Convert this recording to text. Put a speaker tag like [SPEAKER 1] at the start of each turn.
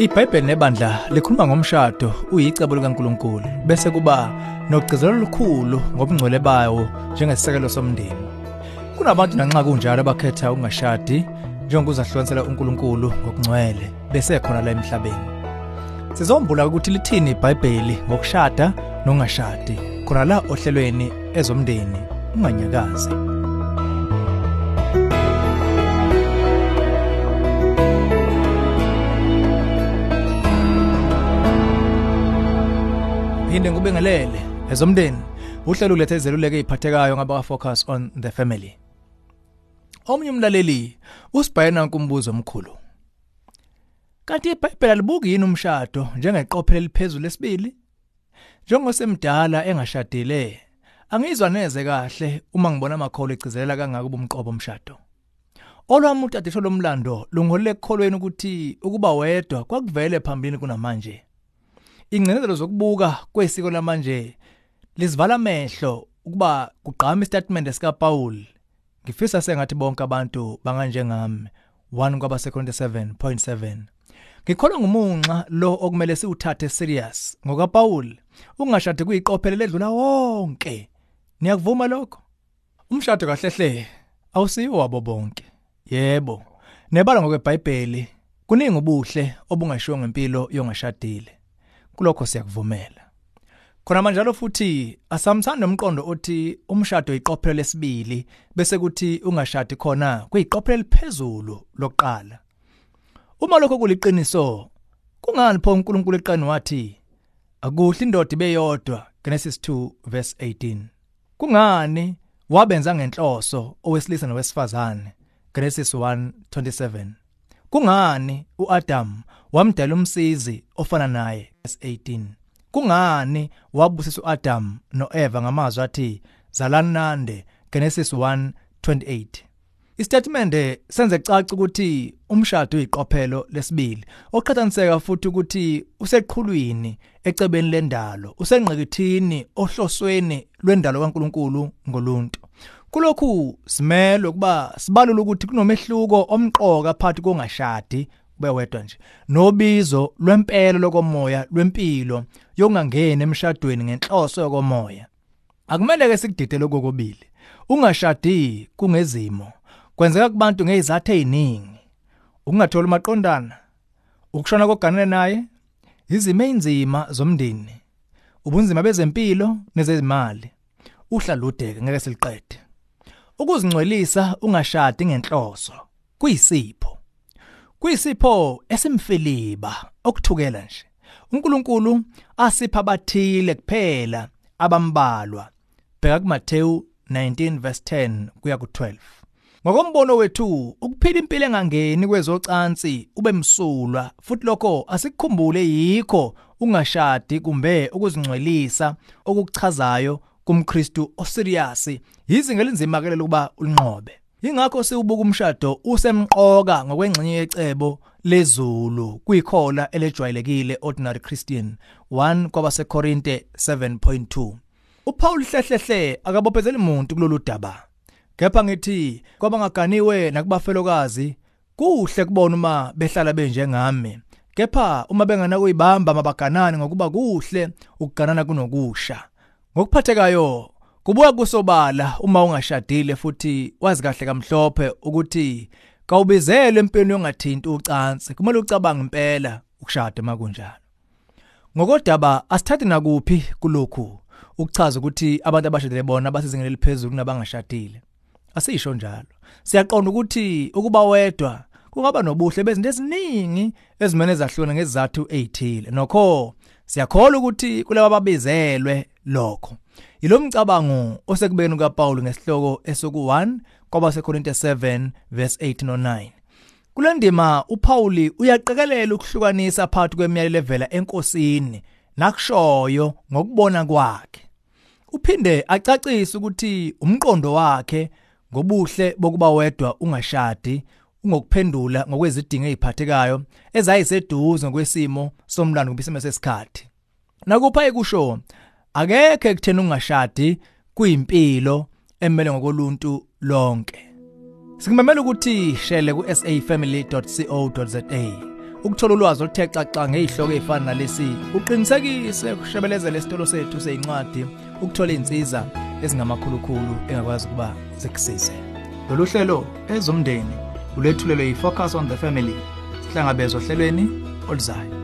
[SPEAKER 1] iBhayibheli nebandla likhuluma ngomshado uyicebo likaNkuluNkulu bese kuba nogcizelelo olukhulu ngobungcwele bawo njengesisekelo somndeni. Kunabantu nanxa kunjalo abakhetha ukungashadi njengokuzahlukanisela uNkulunkulu ngokungcwele bese khona la emhlabeni. Sizombula ukuthi lithini iBhayibheli ngokushada nokungashadi khona la ohlelweni ezomndeni unganyakazi. Phinde ngubingelele ezomndeni uhlelo ulethe izeluleko eziphathekayo ngaba focus on the family. Omnye umlaleli usibhayena nkumbuzo omkhulu. Kanti iBhayibheli alibuki yini umshado njengeqophelo liphezulu lesibili? Njengosemdala engashadile, angizwa neze kahle uma ngibona amakholo egcizelela kangaka ubumqobo omshado. Olwami utadisho lomlando lungolele ekukholweni ukuthi ukuba wedwa kwakuvele phambili kunamanje. Ingcenezelo zokubuka kwesiko lamanje lizivala amehlo ukuba kugqama istatement sika Paul ngifisa sengathi bonke abantu banganjengami 1 kwabasekhonto 7.7 ngikholwa ngumunxa lo okumele siwuthathe serious ngoka Paul ungashade kuyiqophelo ledlula wonke. Niyakuvuma lokho? Umshado kahlehle awusiyo wabo bonke. Yebo nebala ngokweBhayibheli kuningi ubuhle obungashiwo ngempilo yongashadile. Kulokho siyakuvumela. Khona manje futhi asamthanda umqondo othi umshado iqophelo lesibili bese kuthi ungashadi khona kuyiqophelo liphezulu lokuqala. Uma lokho kuliqiniso kungani pho uNkulunkulu eqani wathi akuhle indoda ibeyodwa Genesis 2 verse 18 kungani wabenza ngenhloso owesilisa nowesifazane? Genesis 1:27 kungani uAdam wamdala umsizi ofana naye verse18 kungani wabusisa uAdam noEva ngamazwi athi zalanande Genesis 1:28 Istatement senze caca ukuthi umshado uyiqophelo lesibili oqhathaniseka futhi ukuthi useqhulwini ecebeni lendalo usengqikithini ohlosweni lwendalo kaNkuluNkulu ngoluntu. Kulokhu simelo ukuba sibalula ukuthi kunomehluko omqoka phakathi kongashadi kube wedwa nje. Nobizo lwempela lokomoya lwempilo yokungangena emshadweni ngenhloso yokomoya. Akumele ke sikudidele kokubili. Ungashadi kungezimo kwenzeka kubantu ngezathu eziningi ukungathola maqondana ukushona koganene naye izimo einzima zomndeni ubunzima bezempilo nezezimali. Uhlaludeke ngeke siliqede. Ukuzingcwelisa ungashadi ngenhloso kuyisipho. Kuyisipho esimfiliba okuthukela nje. uNkulunkulu asipha abathile kuphela abambalwa. Bheka kuMateyu 19 verse 10 kuya ku12 Ngokombono wethu ukuphila impilo engangeni kwezocansi ube msulwa futhi lokho asikukhumbule yikho ungashadi kumbe ukuzingcwelisa okuchazayo kumKristu oserious izinga elinzima ke lokuba ulinqobe. Ingakho siwubuka umshado usemqoka ngokwengxenye yecebo lezulu kuyikhola elejwayelekile ordinary Christian 1 kwabaseKorinte 7.2 uPaul hlehlehle akabophezeli umuntu kulolu daba kepha ngithi kwabangaganiwe nakubafelokazi kuhle kubona uma behlala benjengami kepha uma bengana kuyibamba mabaganane ngokuba kuhle ukuganana kunokusha. Ngokuphathekayo kubuya kusobala uma ungashadile futhi wazi kahle kamhlophe ukuthi kawubizelwe empilweni yongathinti ucansi. Kumele ucabange impela ukushada makunjalo ngokodaba asithathe nakuphi kulokhu ukuchaza ukuthi abantu abashadile bona basizingeni eliphezulu kunabangashadile? Asisho njalo. Siyaqonda ukuthi ukuba wedwa kungaba nobuhle bezinto eziningi ezimene zahlukana ngezizathu ezithile nokho siyakholwa ukuthi kulabo ababizelwe lokho Yilomcabango osekubeni kaPaul ngesihloko esoku1 kwabaseKorinte 7 verse 8 no 9. Kulendima uPaul uyaqekelela ukuhlukanisa phakathi kwemiyalelo evela enkosini nakushoyo ngokubona kwakhe. Uphinde acacise ukuthi umqondo wakhe ngobuhle bokuba wedwa ungashadi ungokuphendula ngokwezidingo eziphathekayo ezayiseduze ngokwesimo somlando kubisimo sesikhathi. Nakupha ekusho akekho ekuthena ungashadi kuyimpilo emele ngokoluntu lonke. Sikumemela ukuthi shele ku safamily.co.za ukuthola ulwazi oluthe xaxa ngezihloko ezifana nalesi. Uqinisekise ukushebelezela isitolo sethu sezincwadi ukuthola izinsiza ezingamakhulukhulu engakwazi ukuba zikusize. Lolu hlelo ezomndeni ulethulelwe yi-focus on the family sihlangabezwa ohlelweni oluzayo.